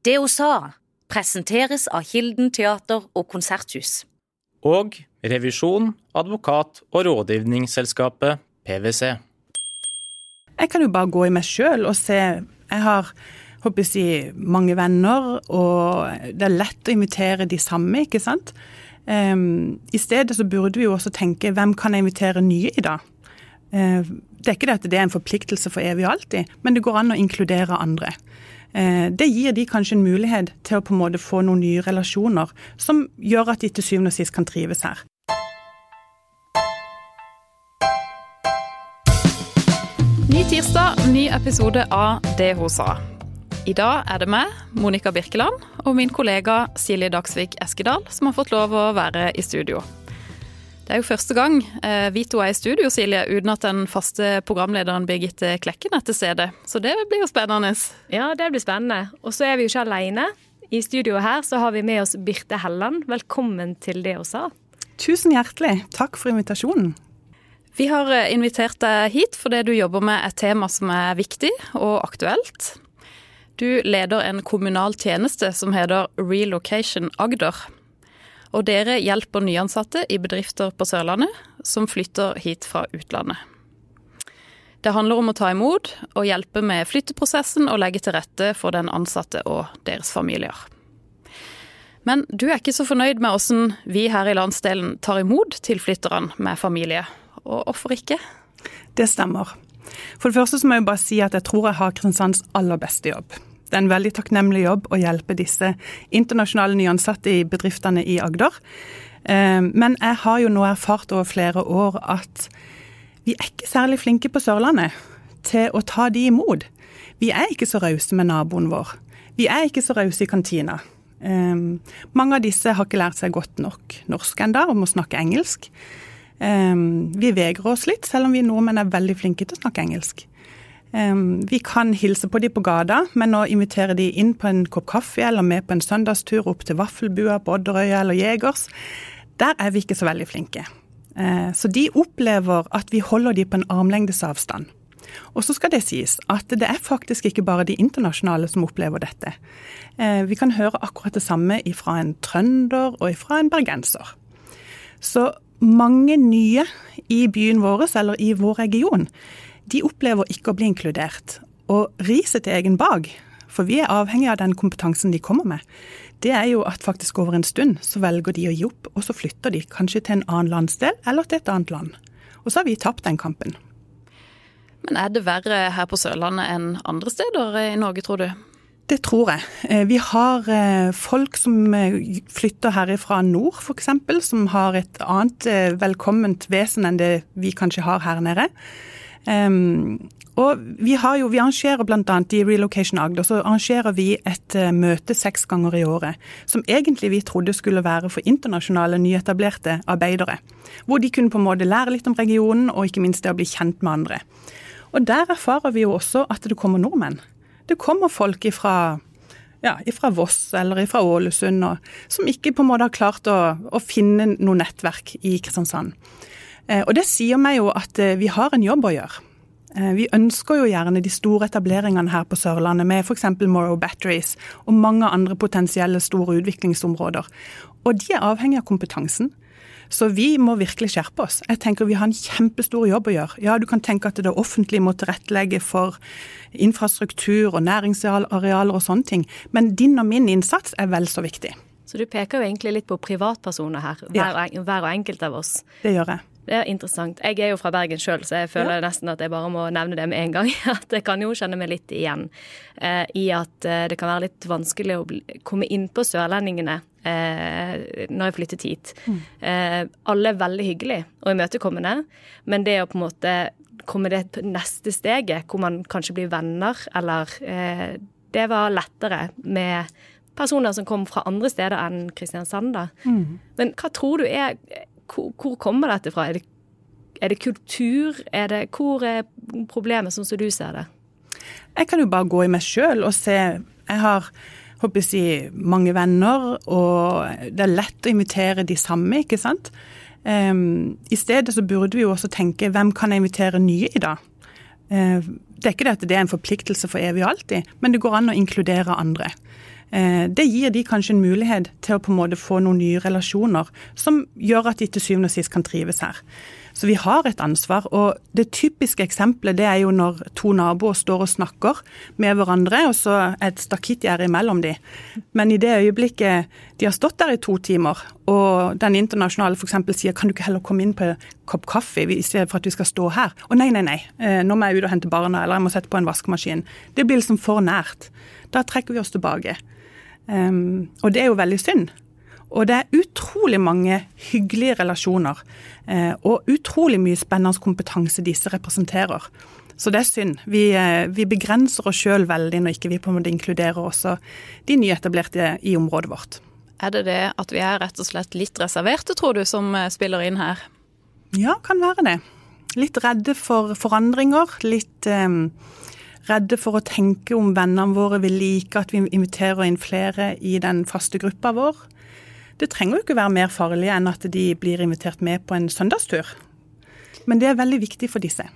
Det hun sa, presenteres av Kilden teater og konserthus. Og revisjon, advokat og rådgivningsselskapet PwC. Jeg kan jo bare gå i meg sjøl og se Jeg har håper jeg, si, mange venner, og det er lett å invitere de samme, ikke sant. Um, I stedet så burde vi jo også tenke hvem kan jeg invitere nye i da? Uh, det er ikke det at det er en forpliktelse for evig og alltid, men det går an å inkludere andre. Uh, det gir de kanskje en mulighet til å på en måte få noen nye relasjoner som gjør at de til syvende og sist kan trives her. Ny tirsdag, ny episode av Det hun sa. I dag er det meg, Monica Birkeland, og min kollega Silje Dagsvik Eskedal som har fått lov å være i studio. Det er jo første gang eh, vi to er i studio, Silje, uten at den faste programlederen Birgitte Klekken er til stede. Så det blir jo spennende. Ja, det blir spennende. Og så er vi jo ikke alene. I studio her så har vi med oss Birte Helland. Velkommen til det hun sa. Tusen hjertelig. Takk for invitasjonen. Vi har eh, invitert deg hit fordi du jobber med et tema som er viktig og aktuelt. Du leder en kommunal tjeneste som heter Relocation Agder. Og dere hjelper nyansatte i bedrifter på Sørlandet som flytter hit fra utlandet. Det handler om å ta imot og hjelpe med flytteprosessen og legge til rette for den ansatte og deres familier. Men du er ikke så fornøyd med åssen vi her i landsdelen tar imot tilflytterne med familie og hvorfor ikke? Det stemmer. For det første så må jeg bare si at jeg tror jeg har Kristiansands aller beste jobb. Det er en veldig takknemlig jobb å hjelpe disse internasjonale nyansatte i bedriftene i Agder. Eh, men jeg har jo nå erfart over flere år at vi er ikke særlig flinke på Sørlandet til å ta de imot. Vi er ikke så rause med naboen vår. Vi er ikke så rause i kantina. Um, mange av disse har ikke lært seg godt nok norsk ennå og må snakke engelsk. Um, vi vegrer oss litt, selv om vi nordmenn er veldig flinke til å snakke engelsk. Um, vi kan hilse på de på gata, men å invitere de inn på en kopp kaffe eller med på en søndagstur opp til Vaffelbua på Odderøya eller Jegers, der er vi ikke så veldig flinke. Uh, så de opplever at vi holder de på en armlengdes avstand. Og så skal det sies at det er faktisk ikke bare de internasjonale som opplever dette. Uh, vi kan høre akkurat det samme fra en trønder og fra en bergenser. Så mange nye i byen vår, eller i vår region, de opplever ikke å bli inkludert. Og riset til egen bak, for vi er avhengig av den kompetansen de kommer med, det er jo at faktisk over en stund så velger de å gi opp, og så flytter de kanskje til en annen landsdel eller til et annet land. Og så har vi tapt den kampen. Men er det verre her på Sørlandet enn andre steder i Norge, tror du? Det tror jeg. Eh, vi har eh, folk som eh, flytter herifra nord, f.eks., som har et annet velkomment vesen enn det vi kanskje har her nede. Um, og vi, har jo, vi arrangerer bl.a. i Relocation Agder så arrangerer vi et uh, møte seks ganger i året. Som egentlig vi trodde skulle være for internasjonale, nyetablerte arbeidere. Hvor de kunne på en måte lære litt om regionen, og ikke minst det å bli kjent med andre. Og der erfarer vi jo også at det kommer nordmenn. Det kommer folk ifra, ja, ifra Voss eller ifra Ålesund og, som ikke på en måte har klart å, å finne noe nettverk i Kristiansand. Eh, og det sier meg jo at eh, vi har en jobb å gjøre. Eh, vi ønsker jo gjerne de store etableringene her på Sørlandet med f.eks. Morrow Batteries og mange andre potensielle store utviklingsområder. Og de er avhengig av kompetansen. Så vi må virkelig skjerpe oss. Jeg tenker Vi har en kjempestor jobb å gjøre. Ja, Du kan tenke at det offentlige må tilrettelegge for infrastruktur og næringsarealer og sånne ting, men din og min innsats er vel så viktig. Så du peker jo egentlig litt på privatpersoner her, hver, ja. hver og enkelt av oss. Det gjør jeg. Det er interessant. Jeg er jo fra Bergen sjøl, så jeg føler ja. nesten at jeg bare må nevne det med en gang. At jeg kan jo kjenne meg litt igjen eh, i at eh, det kan være litt vanskelig å bli, komme inn på sørlendingene eh, når jeg flyttet hit. Mm. Eh, alle er veldig hyggelige og imøtekommende, men det å på en måte komme det neste steget, hvor man kanskje blir venner, eller eh, Det var lettere med personer som kom fra andre steder enn Kristiansand, da. Mm. Men hva tror du er hvor, hvor kommer dette fra? Er det, er det kultur? Er det, hvor er problemet, sånn som du ser det? Jeg kan jo bare gå i meg sjøl og se Jeg har håper jeg mange venner, og det er lett å invitere de samme, ikke sant. Um, I stedet så burde vi jo også tenke hvem kan jeg invitere nye i dag? Uh, det er ikke det at det er en forpliktelse for evig og alltid, men det går an å inkludere andre. Eh, det gir de kanskje en mulighet til å på en måte få noen nye relasjoner som gjør at de til syvende og sist kan trives her. Så vi har et ansvar. Og det typiske eksempelet det er jo når to naboer står og snakker med hverandre, og så er et stakittgjerde imellom de. Men i det øyeblikket de har stått der i to timer, og den internasjonale f.eks. sier kan du ikke heller komme inn på en kopp kaffe i stedet for at vi skal stå her. Å nei, nei, nei, eh, nå må jeg ut og hente barna, eller jeg må sette på en vaskemaskin. Det blir liksom for nært. Da trekker vi oss tilbake. Um, og det er jo veldig synd. Og det er utrolig mange hyggelige relasjoner. Eh, og utrolig mye spennende kompetanse disse representerer. Så det er synd. Vi, eh, vi begrenser oss sjøl veldig når ikke vi på en måte inkluderer også de nyetablerte i området vårt. Er det det at vi er rett og slett litt reserverte, tror du, som eh, spiller inn her? Ja, kan være det. Litt redde for forandringer. Litt eh, redde for å tenke om vennene våre vil like at vi inviterer inn flere i den faste gruppa vår. Det trenger jo ikke være mer farlig enn at de blir invitert med på en søndagstur. Men det er veldig viktig for disse.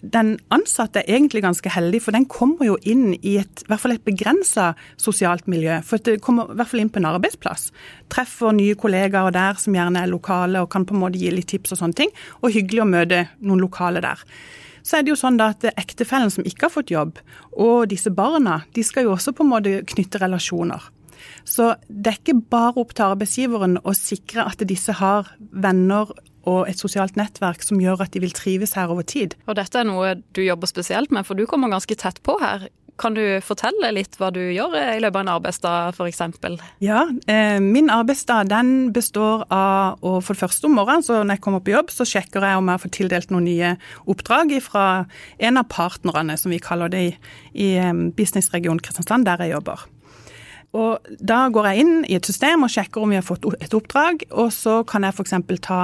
Den ansatte er egentlig ganske heldig, for den kommer jo inn i et, i et begrensa sosialt miljø. For det kommer i hvert fall inn på en arbeidsplass. Treffer nye kollegaer der som gjerne er lokale og kan på en måte gi litt tips og sånne ting. Og hyggelig å møte noen lokale der. Så er det jo sånn da at ektefellen som ikke har fått jobb, og disse barna, de skal jo også på en måte knytte relasjoner. Så det er ikke bare opp til arbeidsgiveren å sikre at disse har venner og et sosialt nettverk som gjør at de vil trives her over tid. Og dette er noe du jobber spesielt med, for du kommer ganske tett på her. Kan du fortelle litt hva du gjør i løpet av en arbeidsdag f.eks.? Ja, eh, min arbeidsdag den består av å for det første om morgenen, så når jeg kommer på jobb, så sjekker jeg om jeg har tildelt noen nye oppdrag fra en av partnerne, som vi kaller det i, i eh, Businessregion Kristiansand, der jeg jobber. Og da går jeg inn i et system og sjekker om vi har fått et oppdrag, og så kan jeg f.eks. ta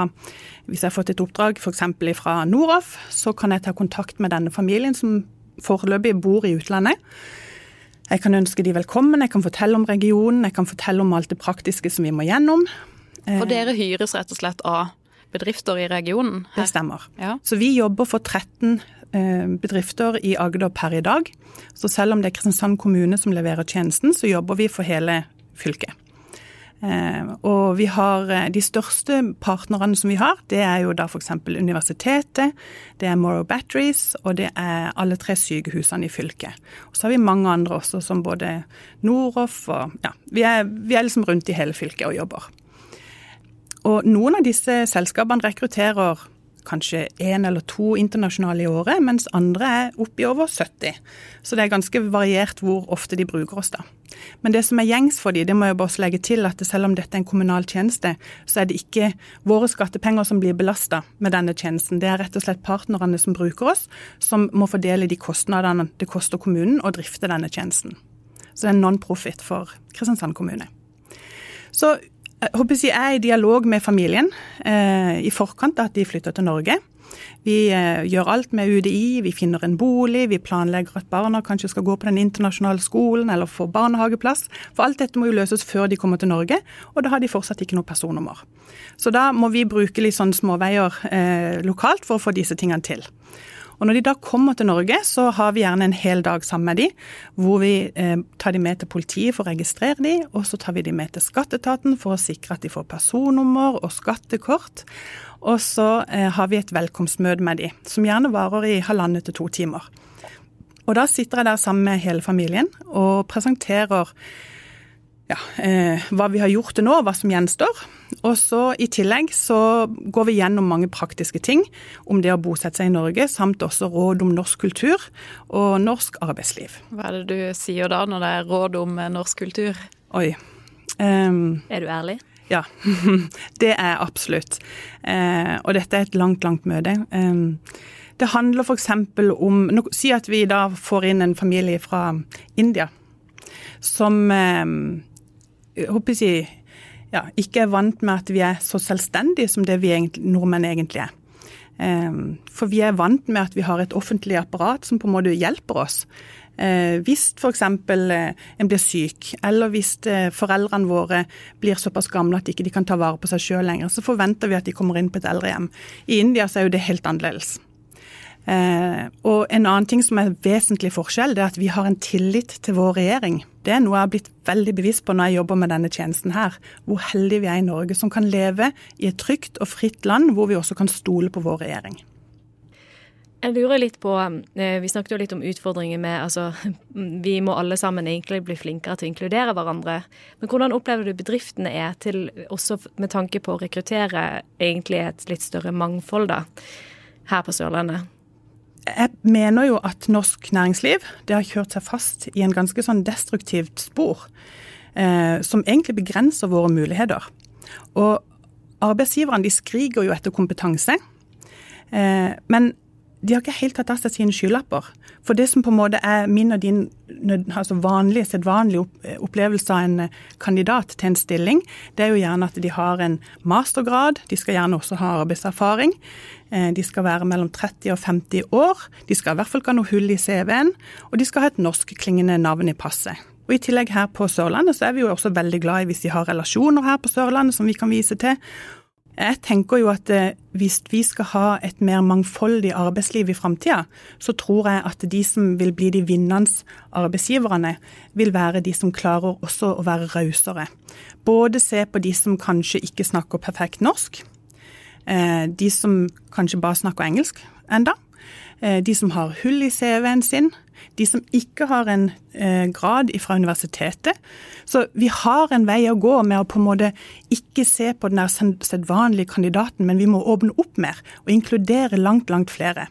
Hvis jeg har fått et oppdrag f.eks. fra Noroff, så kan jeg ta kontakt med denne familien som foreløpig bor i utlandet. Jeg kan ønske de velkommen, jeg kan fortelle om regionen, jeg kan fortelle om alt det praktiske som vi må gjennom. For dere hyres rett og slett av bedrifter i regionen? Her. Det stemmer. Ja. Så vi jobber for 13 Eh, bedrifter i Agder per i dag. Så selv om det er Kristiansand kommune som leverer tjenesten, så jobber vi for hele fylket. Eh, og vi har eh, de største partnerne som vi har, det er jo da f.eks. universitetet, det er Morrow Batteries og det er alle tre sykehusene i fylket. Og så har vi mange andre også, som både Noroff og Ja, vi er, vi er liksom rundt i hele fylket og jobber. Og noen av disse selskapene rekrutterer kanskje én eller to internasjonale i året, mens andre er oppi over 70. Så det er ganske variert hvor ofte de bruker oss, da. Men det som er gjengs for de, det må jeg bare legge til at selv om dette er en kommunal tjeneste, så er det ikke våre skattepenger som blir belasta med denne tjenesten. Det er rett og slett partnerne som bruker oss, som må fordele de kostnadene det koster kommunen å drifte denne tjenesten. Så det er non-profit for Kristiansand kommune. Så håper jeg er i dialog med familien eh, i forkant av at de flytter til Norge. Vi eh, gjør alt med UDI, vi finner en bolig, vi planlegger at barna kanskje skal gå på den internasjonale skolen eller få barnehageplass. For alt dette må jo løses før de kommer til Norge, og da har de fortsatt ikke noe personnummer. Så da må vi bruke litt sånn småveier eh, lokalt for å få disse tingene til. Og Når de da kommer til Norge, så har vi gjerne en hel dag sammen med de, hvor vi eh, tar de med til politiet for å registrere de, og så tar vi de med til skatteetaten for å sikre at de får personnummer og skattekort. Og så eh, har vi et velkomstmøte med de, som gjerne varer i halvannet til to timer. Og da sitter jeg der sammen med hele familien og presenterer ja, eh, hva vi har gjort til nå, hva som gjenstår. Og så I tillegg så går vi gjennom mange praktiske ting om det å bosette seg i Norge, samt også råd om norsk kultur og norsk arbeidsliv. Hva er det du sier da, når det er råd om eh, norsk kultur? Oi. Um, er du ærlig? Ja, det er absolutt. Uh, og dette er et langt, langt møte. Um, det handler f.eks. om Si at vi da får inn en familie fra India som um, håper jeg, ja, ikke er vant med at vi er så selvstendige som det vi egentlig, nordmenn egentlig er. Ehm, for vi er vant med at vi har et offentlig apparat som på en måte hjelper oss. Eh, hvis f.eks. Eh, en blir syk, eller hvis eh, foreldrene våre blir såpass gamle at de ikke kan ta vare på seg sjøl lenger, så forventer vi at de kommer inn på et eldrehjem. I India så er jo det helt annerledes. Eh, og en annen ting som er vesentlig forskjell, det er at vi har en tillit til vår regjering. Det er noe jeg har blitt veldig bevisst på når jeg jobber med denne tjenesten her. Hvor heldige vi er i Norge som kan leve i et trygt og fritt land, hvor vi også kan stole på vår regjering. Jeg lurer litt på, eh, Vi snakket jo litt om utfordringer med altså, Vi må alle sammen egentlig bli flinkere til å inkludere hverandre. Men hvordan opplever du bedriftene er til, også med tanke på å rekruttere egentlig et litt større mangfold da, her på Sørlandet? Jeg mener jo at norsk næringsliv det har kjørt seg fast i en ganske sånn destruktivt spor, eh, som egentlig begrenser våre muligheter. Og arbeidsgiverne de skriker jo etter kompetanse. Eh, men de har ikke helt tatt av seg sine skylapper. For det som på en måte er min og din altså vanlige, sedvanlige opplevelse av en eh, kandidat til en stilling, det er jo gjerne at de har en mastergrad, de skal gjerne også ha arbeidserfaring. Eh, de skal være mellom 30 og 50 år. De skal i hvert fall ikke ha noe hull i CV-en, og de skal ha et norskklingende navn i passet. Og I tillegg her på Sørlandet så er vi jo også veldig glad i hvis de har relasjoner her på Sørlandet som vi kan vise til. Jeg tenker jo at eh, hvis vi skal ha et mer mangfoldig arbeidsliv i framtida, så tror jeg at de som vil bli de vinnende arbeidsgiverne, vil være de som klarer også å være rausere. Både se på de som kanskje ikke snakker perfekt norsk, eh, de som kanskje bare snakker engelsk enda, de som har hull i CV-en sin, de som ikke har en eh, grad fra universitetet. Så vi har en vei å gå med å på en måte ikke se på den sedvanlige kandidaten, men vi må åpne opp mer og inkludere langt, langt flere.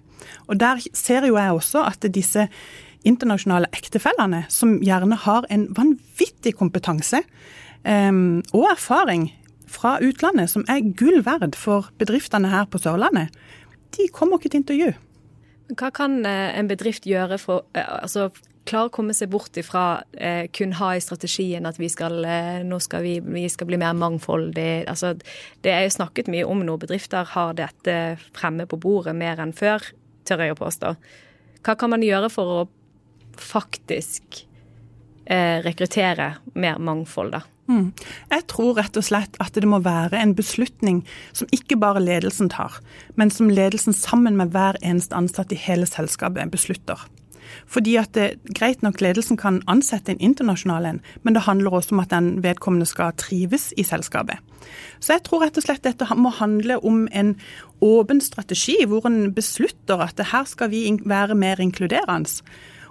Og der ser jo jeg også at disse internasjonale ektefellene, som gjerne har en vanvittig kompetanse um, og erfaring fra utlandet, som er gull verd for bedriftene her på Sørlandet, de kommer ikke til intervju. Hva kan eh, en bedrift gjøre for eh, altså, klare å komme seg bort ifra eh, kun ha i strategien at vi skal, eh, nå skal vi, vi, skal bli mer mangfoldig. Altså, det er jo snakket mye om når bedrifter har dette fremme på bordet mer enn før, tør jeg å påstå. Hva kan man gjøre for å faktisk eh, rekruttere mer mangfold, da? Mm. Jeg tror rett og slett at det må være en beslutning som ikke bare ledelsen tar, men som ledelsen sammen med hver eneste ansatt i hele selskapet beslutter. Fordi at det, Greit nok ledelsen kan ansette en internasjonal en, men det handler også om at den vedkommende skal trives i selskapet. Så jeg tror rett og slett dette må handle om en åpen strategi, hvor en beslutter at her skal vi være mer inkluderende.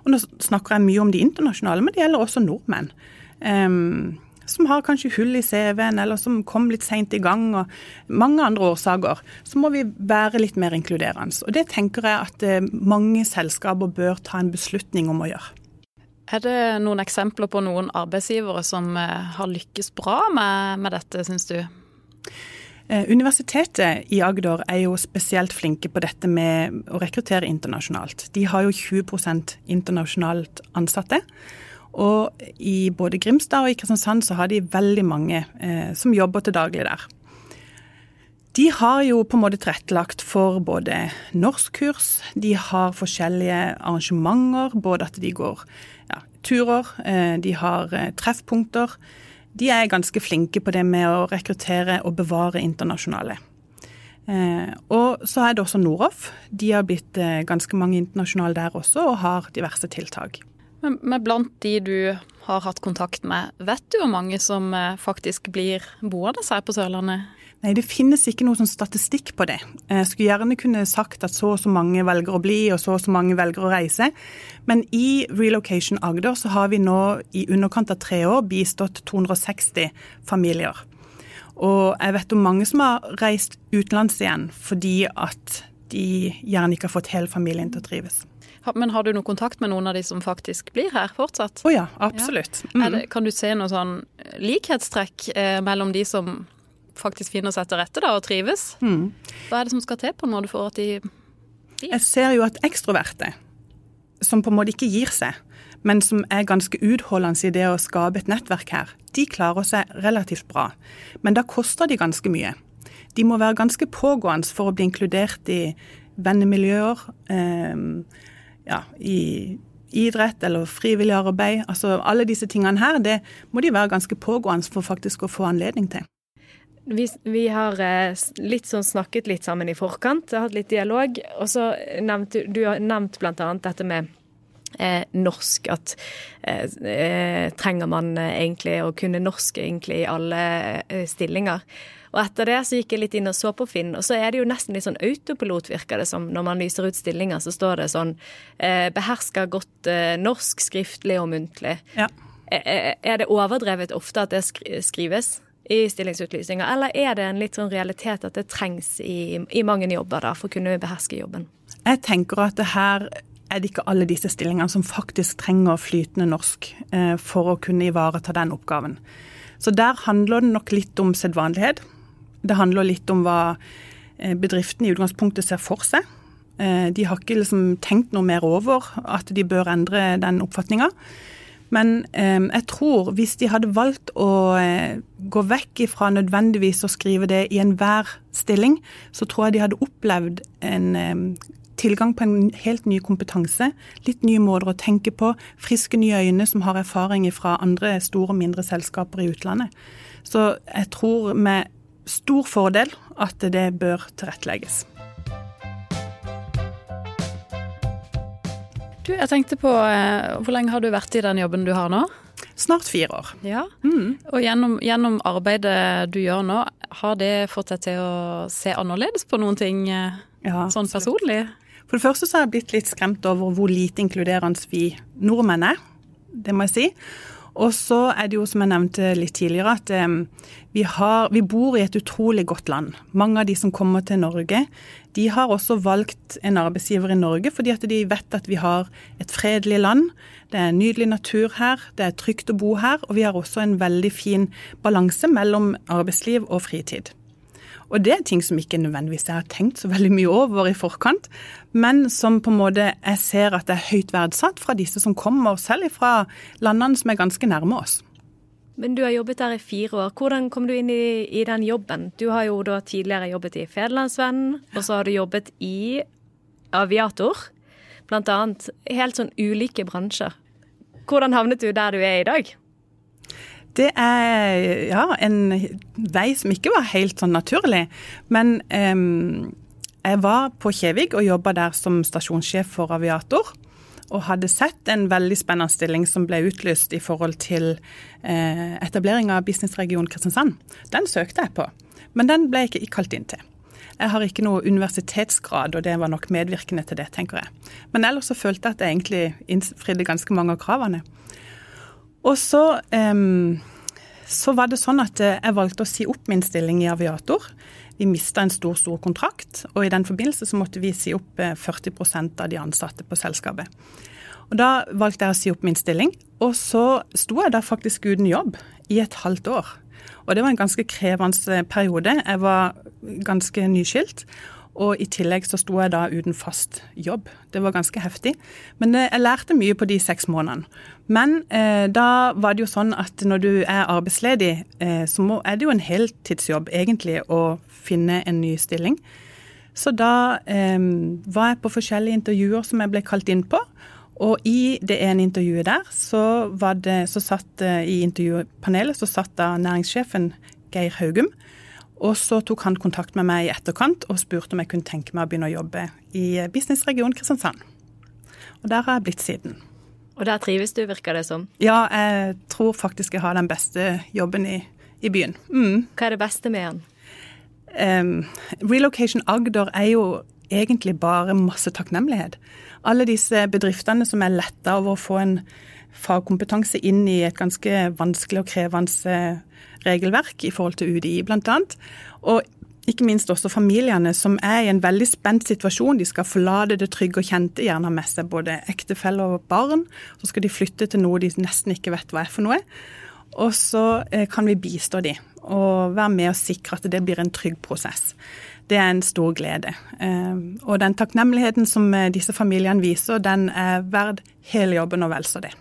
Og Nå snakker jeg mye om de internasjonale, men det gjelder også nordmenn. Um, som har kanskje hull i CV-en, eller som kom litt seint i gang, og mange andre årsaker, så må vi være litt mer inkluderende. Og det tenker jeg at eh, mange selskaper bør ta en beslutning om å gjøre. Er det noen eksempler på noen arbeidsgivere som eh, har lykkes bra med, med dette, syns du? Eh, universitetet i Agder er jo spesielt flinke på dette med å rekruttere internasjonalt. De har jo 20% internasjonalt ansatte. Og i både Grimstad og i Kristiansand så har de veldig mange eh, som jobber til daglig der. De har jo på en måte tilrettelagt for både norskkurs, de har forskjellige arrangementer, både at de går ja, turer, eh, de har eh, treffpunkter. De er ganske flinke på det med å rekruttere og bevare internasjonale. Eh, og så er det også Noroff. De har blitt eh, ganske mange internasjonale der også, og har diverse tiltak. Men, men, blant de du har hatt kontakt med, vet du hvor mange som eh, faktisk blir boende her på Sørlandet? Nei, Det finnes ikke noe sånn statistikk på det. Jeg skulle gjerne kunne sagt at så og så mange velger å bli, og så og så mange velger å reise. Men i Relocation Agder så har vi nå i underkant av tre år bistått 260 familier. Og jeg vet om mange som har reist utenlands igjen fordi at de gjerne ikke har fått hele familien til å trives. Men har du noe kontakt med noen av de som faktisk blir her fortsatt? Å oh ja, absolutt. Ja. Mm. Det, kan du se noe sånn likhetstrekk eh, mellom de som faktisk finner seg til rette da, og trives? Mm. Hva er det som skal til på en måte for at de blir? Jeg ser jo at ekstroverte, som på en måte ikke gir seg, men som er ganske utholdende i det å skape et nettverk her, de klarer seg relativt bra. Men da koster de ganske mye. De må være ganske pågående for å bli inkludert i vennemiljøer. Eh, ja, i idrett eller frivillig arbeid. Altså alle disse tingene her, det må de være ganske pågående for faktisk å få anledning til. Vi, vi har eh, litt sånn snakket litt sammen i forkant, hatt litt dialog. Og så nevnte du har nevnt annet dette med eh, norsk. At eh, eh trenger man egentlig å kunne norsk egentlig i alle eh, stillinger. Og etter det så gikk jeg litt inn og så på Finn, og så er det jo nesten litt sånn autopilot, virker det som. Når man lyser ut stillinger, så står det sånn eh, behersker godt norsk, skriftlig og muntlig. Ja. Er det overdrevet ofte at det skrives? i stillingsutlysninger, eller er det en litt sånn realitet at det trengs i, i mange jobber da, for å kunne beherske jobben? Jeg tenker at det her er det ikke alle disse stillingene som faktisk trenger flytende norsk eh, for å kunne ivareta den oppgaven. Så der handler det nok litt om sedvanlighet. Det handler litt om hva eh, bedriftene i utgangspunktet ser for seg. Eh, de har ikke liksom tenkt noe mer over at de bør endre den oppfatninga. Men eh, jeg tror hvis de hadde valgt å gå vekk ifra nødvendigvis å skrive det i enhver stilling, så tror jeg de hadde opplevd en tilgang på en helt ny kompetanse, litt nye måter å tenke på, friske nye øyne som har erfaring fra andre store og mindre selskaper i utlandet. Så jeg tror med stor fordel at det bør tilrettelegges. Du, jeg tenkte på, eh, Hvor lenge har du vært i den jobben du har nå? Snart fire år. Ja, mm. Og gjennom, gjennom, arbeidet du gjør nå, har det fått deg til å se annerledes på noen ting eh, ja, sånn personlig? For det første så har jeg blitt litt skremt over hvor lite inkluderende vi nordmenn er. Det må jeg si. Og så er det jo, som jeg nevnte litt tidligere, at eh, vi, har, vi, bor i et utrolig godt land. Mange av de som kommer til Norge, de har også valgt en arbeidsgiver i Norge fordi at de vet at vi har et fredelig land. Det er nydelig natur her, det er trygt å bo her, og vi har også en veldig fin balanse mellom arbeidsliv og fritid. Og det er ting som ikke nødvendigvis jeg har tenkt så veldig mye over i forkant, men som på en måte jeg ser at det er høyt verdsatt fra disse som kommer, selv fra landene som er ganske nærme oss. Men du har jobbet der i fire år. Hvordan kom du inn i, i den jobben? Du har jo da tidligere jobbet i Federlandsvennen, og så har du jobbet i Aviator. Blant annet helt sånn ulike bransjer. Hvordan havnet du der du er i dag? Det er ja, en vei som ikke var helt sånn naturlig. Men um, jeg var på Kjevik og jobba der som stasjonssjef for Aviator. Og hadde sett en veldig spennende stilling som ble utlyst i forhold til eh, etablering av businessregion Kristiansand. Den søkte jeg på, men den ble jeg ikke kalt inn til. Jeg har ikke noe universitetsgrad, og det var nok medvirkende til det, tenker jeg. Men ellers så følte jeg at jeg egentlig innfridde ganske mange av kravene. Og så, um, så var det sånn at eh, jeg valgte å si opp min stilling i Aviator. Vi mista en stor, stor kontrakt, og i den forbindelse så måtte vi si opp 40 eh, av de ansatte på selskapet. Og Da valgte jeg å si opp min stilling, og så sto jeg da faktisk uten jobb i et halvt år. Og det var en ganske krevende periode. Jeg var ganske nyskilt. Og i tillegg så sto jeg da uten fast jobb. Det var ganske heftig. Men eh, jeg lærte mye på de seks månedene. Men eh, da var det jo sånn at når du er arbeidsledig, eh, så må, er det jo en heltidsjobb egentlig å finne en ny stilling. Så da eh, var jeg på forskjellige intervjuer som jeg ble kalt inn på. Og i det ene intervjuet der, så, det, så satt eh, i intervjupanelet så satt da næringssjefen Geir Haugum og så tok han kontakt med meg i etterkant og spurte om jeg kunne tenke meg å begynne å jobbe i businessregion Kristiansand. Og der har jeg blitt siden. Og der trives du, virker det som? Ja, jeg tror faktisk jeg har den beste jobben i, i byen. Mm. Hva er det beste med den? Um, Relocation Agder er jo egentlig bare masse takknemlighet. Alle disse bedriftene som er letta over å få en fagkompetanse inn i et ganske vanskelig og krevende regelverk i forhold til UDI bl.a. Og ikke minst også familiene som er i en veldig spent situasjon. De skal forlate det trygge og kjente, gjerne med seg både ektefelle og barn. Så skal de flytte til noe de nesten ikke vet hva er for noe. Og så eh, kan vi bistå de og være med og sikre at det blir en trygg prosess. Det er en stor glede. Eh, og den takknemligheten som eh, disse familiene viser, den er verd hele jobben og vel så det.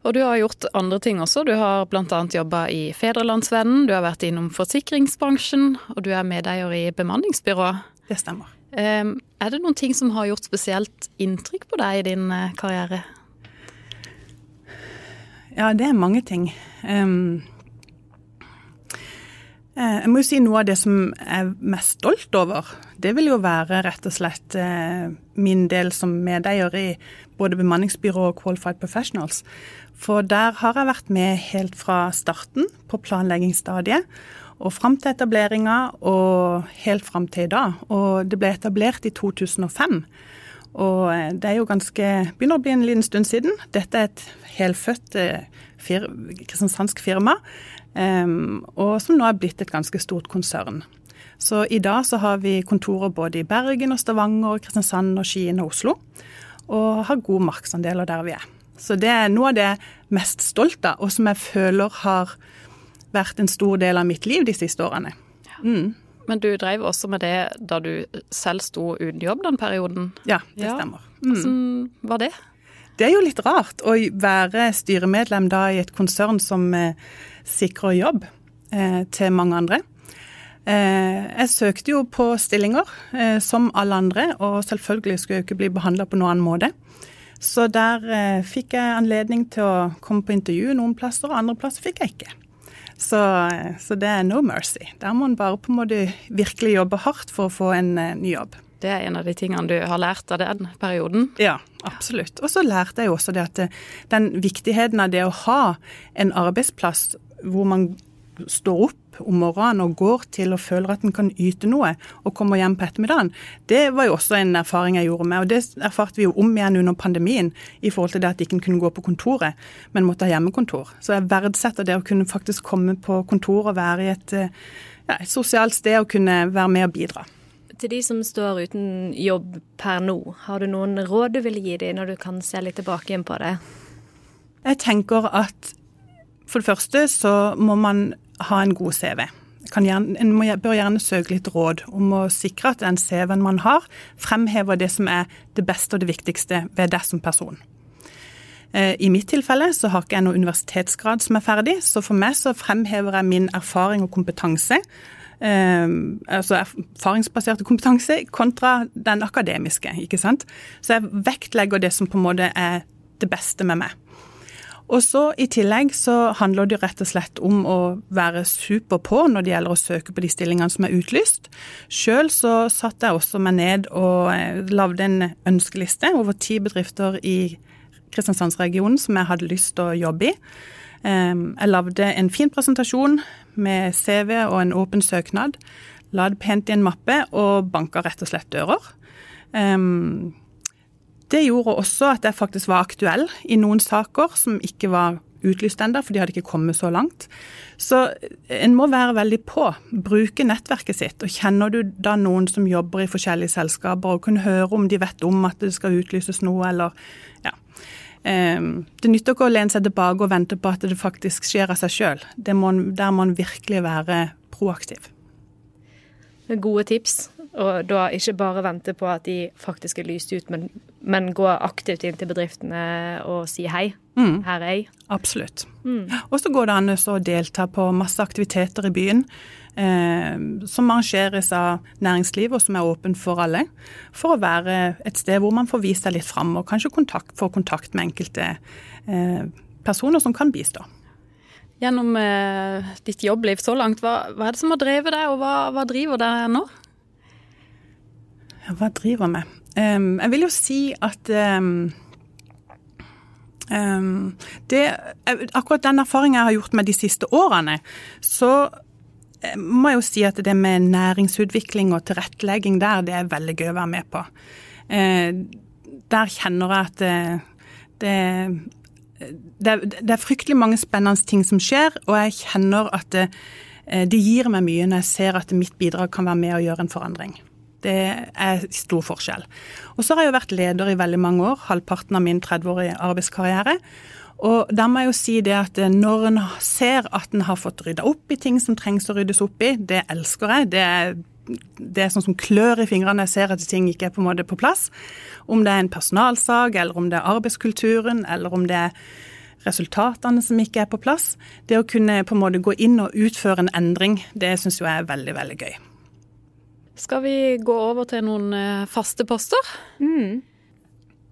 Og du har gjort andre ting også. Du har bl.a. jobba i Fedrelandsvennen, du har vært innom forsikringsbransjen, og du er medeier i bemanningsbyrå. Det stemmer. Er det noen ting som har gjort spesielt inntrykk på deg i din uh, karriere? Ja, det er mange ting. Eh, jeg må jo si Noe av det som jeg er mest stolt over, det vil jo være rett og slett eh, min del som medeier i både bemanningsbyrå og Qualified Professionals. For der har jeg vært med helt fra starten, på planleggingsstadiet, og fram til etableringa og helt fram til i dag. Og det ble etablert i 2005. Og eh, det er jo ganske Begynner å bli en liten stund siden. Dette er et helfødt fir, kristiansandsk firma Um, og som nå er blitt et ganske stort konsern. Så i dag så har vi kontorer både i Bergen og Stavanger, Kristiansand og Skien og Oslo. Og har gode markedsandeler der vi er. Så det er noe av det mest stolt av, og som jeg føler har vært en stor del av mitt liv de siste årene. Mm. Men du drev også med det da du selv sto uten jobb den perioden? Ja, det stemmer. Mm. Hvordan var det? Det er jo litt rart å være styremedlem da i et konsern som eh, sikrer jobb eh, til mange andre. Eh, jeg søkte jo på stillinger eh, som alle andre, og selvfølgelig skulle jeg ikke bli behandla på noen annen måte. Så der eh, fikk jeg anledning til å komme på intervju noen plasser, og andre plasser fikk jeg ikke. Så, eh, så, det er no mercy. Der må man bare på en måte virkelig jobbe hardt for å få en ny jobb. Det er en av de tingene du har lært av den perioden? Ja, absolutt. Og så lærte jeg også det at den viktigheten av det å ha en arbeidsplass hvor man står opp om morgenen og går til og føler at en kan yte noe, og kommer hjem på ettermiddagen, det var jo også en erfaring jeg gjorde med. Og det erfarte vi jo om igjen under pandemien, i forhold til det at de ikke kunne gå på kontoret, men måtte ha hjemmekontor. Så jeg verdsetter det å kunne faktisk komme på kontor og være i et, ja, et sosialt sted og kunne være med og bidra. Til de som står uten jobb per nå, har du noen råd du vil gi dem når du kan se litt tilbake igjen på det? Jeg tenker at for det første så må man ha en god CV. Gjerne, en må, bør gjerne søke litt råd om å sikre at den CV-en man har, fremhever det som er det beste og det viktigste ved deg som person. Eh, I mitt tilfelle så har ikke jeg noen universitetsgrad som er ferdig, så for meg så fremhever jeg min erfaring og kompetanse Um, altså erfaringsbaserte kompetanse kontra den akademiske. ikke sant? Så jeg vektlegger det som på en måte er det beste med meg. Og så I tillegg så handler det rett og slett om å være super på når det gjelder å søke på de stillingene som er utlyst. Sjøl så satte jeg også meg ned og eh, lagde en ønskeliste over ti bedrifter i Kristiansandsregionen som jeg hadde lyst til å jobbe i. Jeg lagde en fin presentasjon med CV og en åpen søknad. La det pent i en mappe og banka rett og slett dører. Det gjorde også at jeg faktisk var aktuell i noen saker som ikke var utlyst ennå, for de hadde ikke kommet så langt. Så en må være veldig på. Bruke nettverket sitt. Og kjenner du da noen som jobber i forskjellige selskaper, og kan høre om de vet om at det skal utlyses noe, eller ja. Ehm, det nytter ikke å lene seg tilbake og vente på at det faktisk skjer av seg sjøl. Der må man virkelig være proaktiv. Gode tips. Og da ikke bare vente på at de faktisk er lyst ut, men, men gå aktivt inn til bedriftene og si hei. Mm. Her er jeg. Absolutt. Mm. Og så går det an å delta på masse aktiviteter i byen eh, som arrangeres av næringslivet, og som er åpen for alle. For å være et sted hvor man får vist seg litt fram, og kanskje kontakt, få kontakt med enkelte eh, personer som kan bistå. Gjennom eh, ditt jobbliv så langt, hva, hva, er det som har drevet deg, og hva, hva driver deg nå? Hva driver meg? Um, jeg vil jo si at um, um, det, Akkurat den erfaringen jeg har gjort med de siste årene, så må jeg jo si at det med næringsutvikling og tilrettelegging der, det er veldig gøy å være med på. Uh, der kjenner jeg at det, det, det, det, er fryktelig mange spennende ting som skjer, og jeg kjenner at det, eh, det gir meg mye når jeg ser at mitt bidrag kan være med å gjøre en forandring. Det er stor forskjell. Og så har jeg jo vært leder i veldig mange år, halvparten av min 30-årige arbeidskarriere. Og da må jeg jo si det at når en ser at en har fått rydda opp i ting som trengs å ryddes opp i, det elsker jeg. Det er, det er sånn som klør i fingrene jeg ser at ting ikke er på en måte på plass. Om det er en personalsak, eller om det er arbeidskulturen, eller om det er resultatene som ikke er på plass. Det å kunne på en måte gå inn og utføre en endring, det syns jeg er veldig, veldig gøy. Skal vi gå over til noen eh, faste poster? Mm.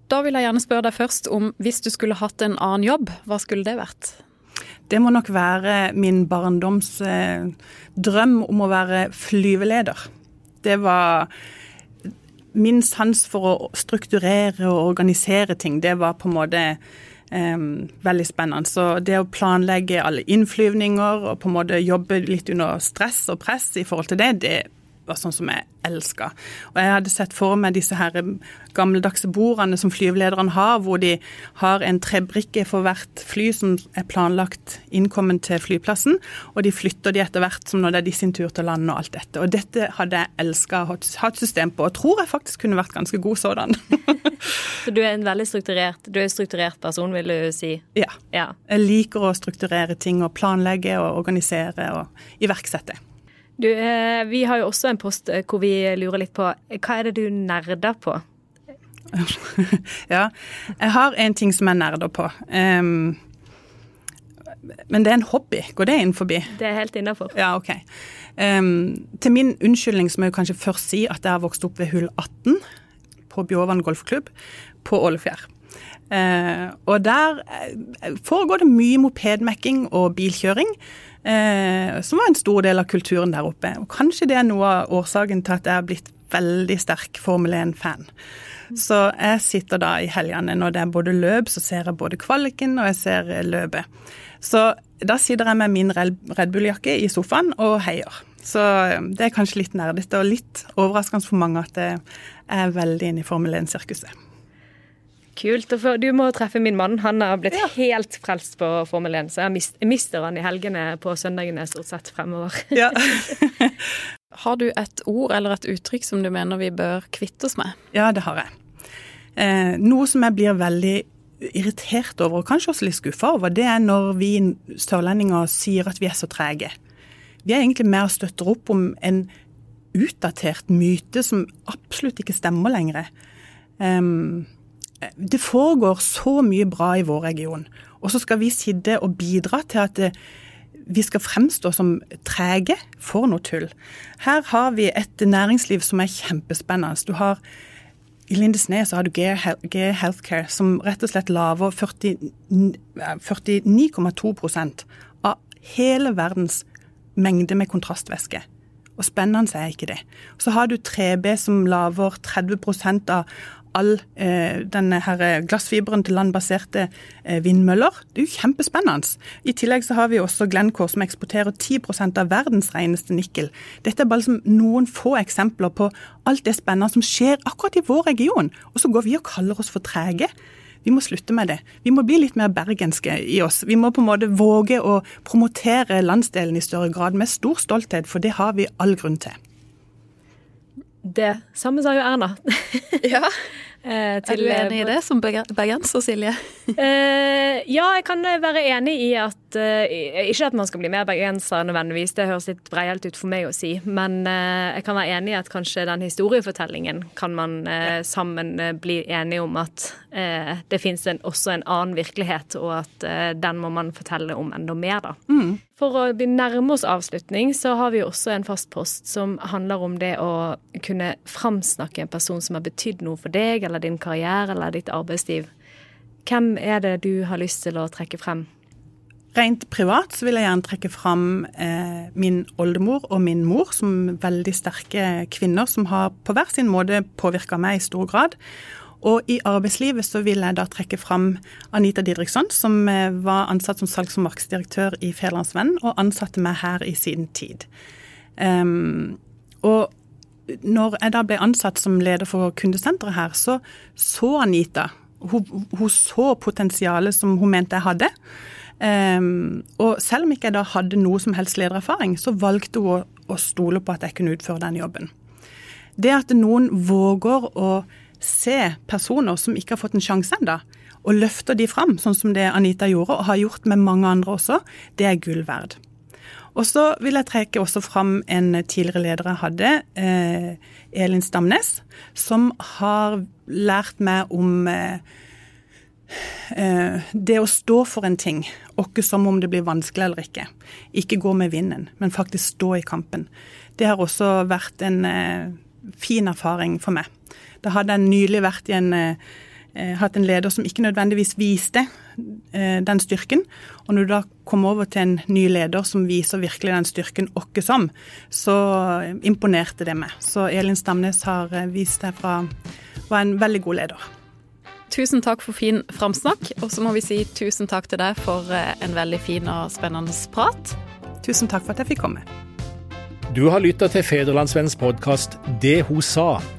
Da vil jeg gjerne spørre deg først om hvis du skulle hatt en annen jobb, hva skulle det vært? det må nok være min barndoms eh, drøm om å være flyveleder. Det var min sans for å strukturere og organisere ting. Det var på en måte Um, veldig spennende. Så det å planlegge alle innflyvninger og på en måte jobbe litt under stress og press i forhold til det, det var sånn som jeg elska. Og jeg hadde sett for meg disse her gammeldagse bordene som flyvelederne har, hvor de har en trebrikke for hvert fly som er planlagt innkommen til flyplassen, og de flytter de etter hvert som når det er de sin tur til å lande og alt dette. Og dette hadde jeg elska å ha et system på, og tror jeg faktisk kunne vært ganske god sådan. Så du er en veldig strukturert, du er en strukturert person, vil du si? Ja. ja. Jeg liker å strukturere ting og planlegge og organisere og iverksette. Du, eh, vi har jo også en post eh, hvor vi lurer litt på hva er det du nerder på? ja, jeg har en ting som jeg nerder på. Um, men det er en hobby. Går det inn forbi? Det er helt innafor. Ja, ok. Um, til min unnskyldning så må jeg kanskje først si at jeg har vokst opp ved hull 18 på Bjåvann golfklubb på Ålefjær. Uh, og der foregår det mye mopedmekking og bilkjøring. Eh, som var en stor del av kulturen der oppe. Og kanskje det er noe av årsaken til at jeg har blitt veldig sterk Formel 1-fan. Så jeg sitter da i helgene når det er både løp, så ser jeg både kvaliken og jeg ser løpet. Så da sitter jeg med min Red Bull-jakke i sofaen og heier. Så eh, det er kanskje litt nerdete og litt overraskende for mange at jeg er veldig inne i Formel 1-sirkuset. Kult. og Du må treffe min mann. Han har blitt ja. helt frelst på Formel 1. Så jeg, mist, jeg mister han i helgene på søndagene stort sett fremover. Ja. har du et ord eller et uttrykk som du mener vi bør kvitte oss med? Ja, det har jeg. Eh, noe som jeg blir veldig irritert over, og kanskje også litt skuffa over, det er når vi sørlendinger sier at vi er så trege. Vi er egentlig med og støtter opp om en utdatert myte som absolutt ikke stemmer lenger. Um, det foregår så mye bra i vår region. Og så skal vi sitte og bidra til at det, vi skal fremstå som trege for noe tull. Her har vi et næringsliv som er kjempespennende. Du har i Lindesnes har du G Healthcare, som rett og slett lager 49,2% av hele verdens mengde med kontrastvæske. Og spennende er ikke det. Så har du 3B som lager 30% av all eh, denne her eh, glassfiberen til landbaserte eh, vindmøller. Det er jo kjempespennende. I tillegg så har vi også Glencore som eksporterer 10% av verdens reneste nikkel. Dette er bare som noen få eksempler på alt det spennende som skjer akkurat i vår region. Og så går vi og kaller oss for trege. Vi må slutte med det. Vi må bli litt mer bergenske i oss. Vi må på en måte våge å promotere landsdelen i større grad med stor stolthet, for det har vi all grunn til. Det samme sa jo Erna. ja. Eh, til, er du enig i det som bergenser, Silje? eh, ja, jeg kan være enig i at eh, Ikke at man skal bli mer bergenser nødvendigvis, det høres litt breialt ut for meg å si. Men eh, jeg kan være enig i at kanskje den historiefortellingen kan man eh, sammen eh, bli enige om at det finnes en, også en annen virkelighet, og at den må man fortelle om enda mer, da. Mm. For å nærme oss avslutning, så har vi også en fast post som handler om det å kunne framsnakke en person som har betydd noe for deg, eller din karriere eller ditt arbeidsliv. Hvem er det du har lyst til å trekke frem? Rent privat så vil jeg gjerne trekke fram eh, min oldemor og min mor som veldig sterke kvinner som har på hver sin måte påvirka meg i stor grad. Og i arbeidslivet så vil jeg da trekke fram Anita Didriksson, som eh, var ansatt som salgs- og markedsdirektør i Fedrelandsvennen, og ansatte meg her i sin tid. Um, og når jeg da ble ansatt som leder for kundesenteret her, så så Anita Hun, hun så potensialet som hun mente jeg hadde. Um, og selv om ikke jeg da hadde noe som helst ledererfaring, så valgte hun å, å stole på at jeg kunne utføre den jobben. Det at noen våger å se personer som ikke har fått en sjanse ennå, og løfter de fram, sånn som det Anita gjorde, og har gjort med mange andre også, det er gull verd. Og så vil jeg trekke også fram en tidligere leder jeg hadde, eh, Elin Stamnes, som har lært meg om eh, eh, det å stå for en ting, ikke som om det blir vanskelig eller ikke. Ikke gå med vinden, men faktisk stå i kampen. Det har også vært en eh, fin erfaring for meg. Da hadde jeg nylig vært i en, eh, eh, hatt en leder som ikke nødvendigvis viste eh, den styrken. Og når du da kommer over til en ny leder som viser virkelig den styrken åkke som, så imponerte det meg. Så Elin Stamnes har vist seg fra var en veldig god leder. Tusen takk for fin framsnakk, og så må vi si tusen takk til deg for en veldig fin og spennende prat. Tusen takk for at jeg fikk komme. Du har lytta til Federlandsvennens podkast 'Det hun sa'.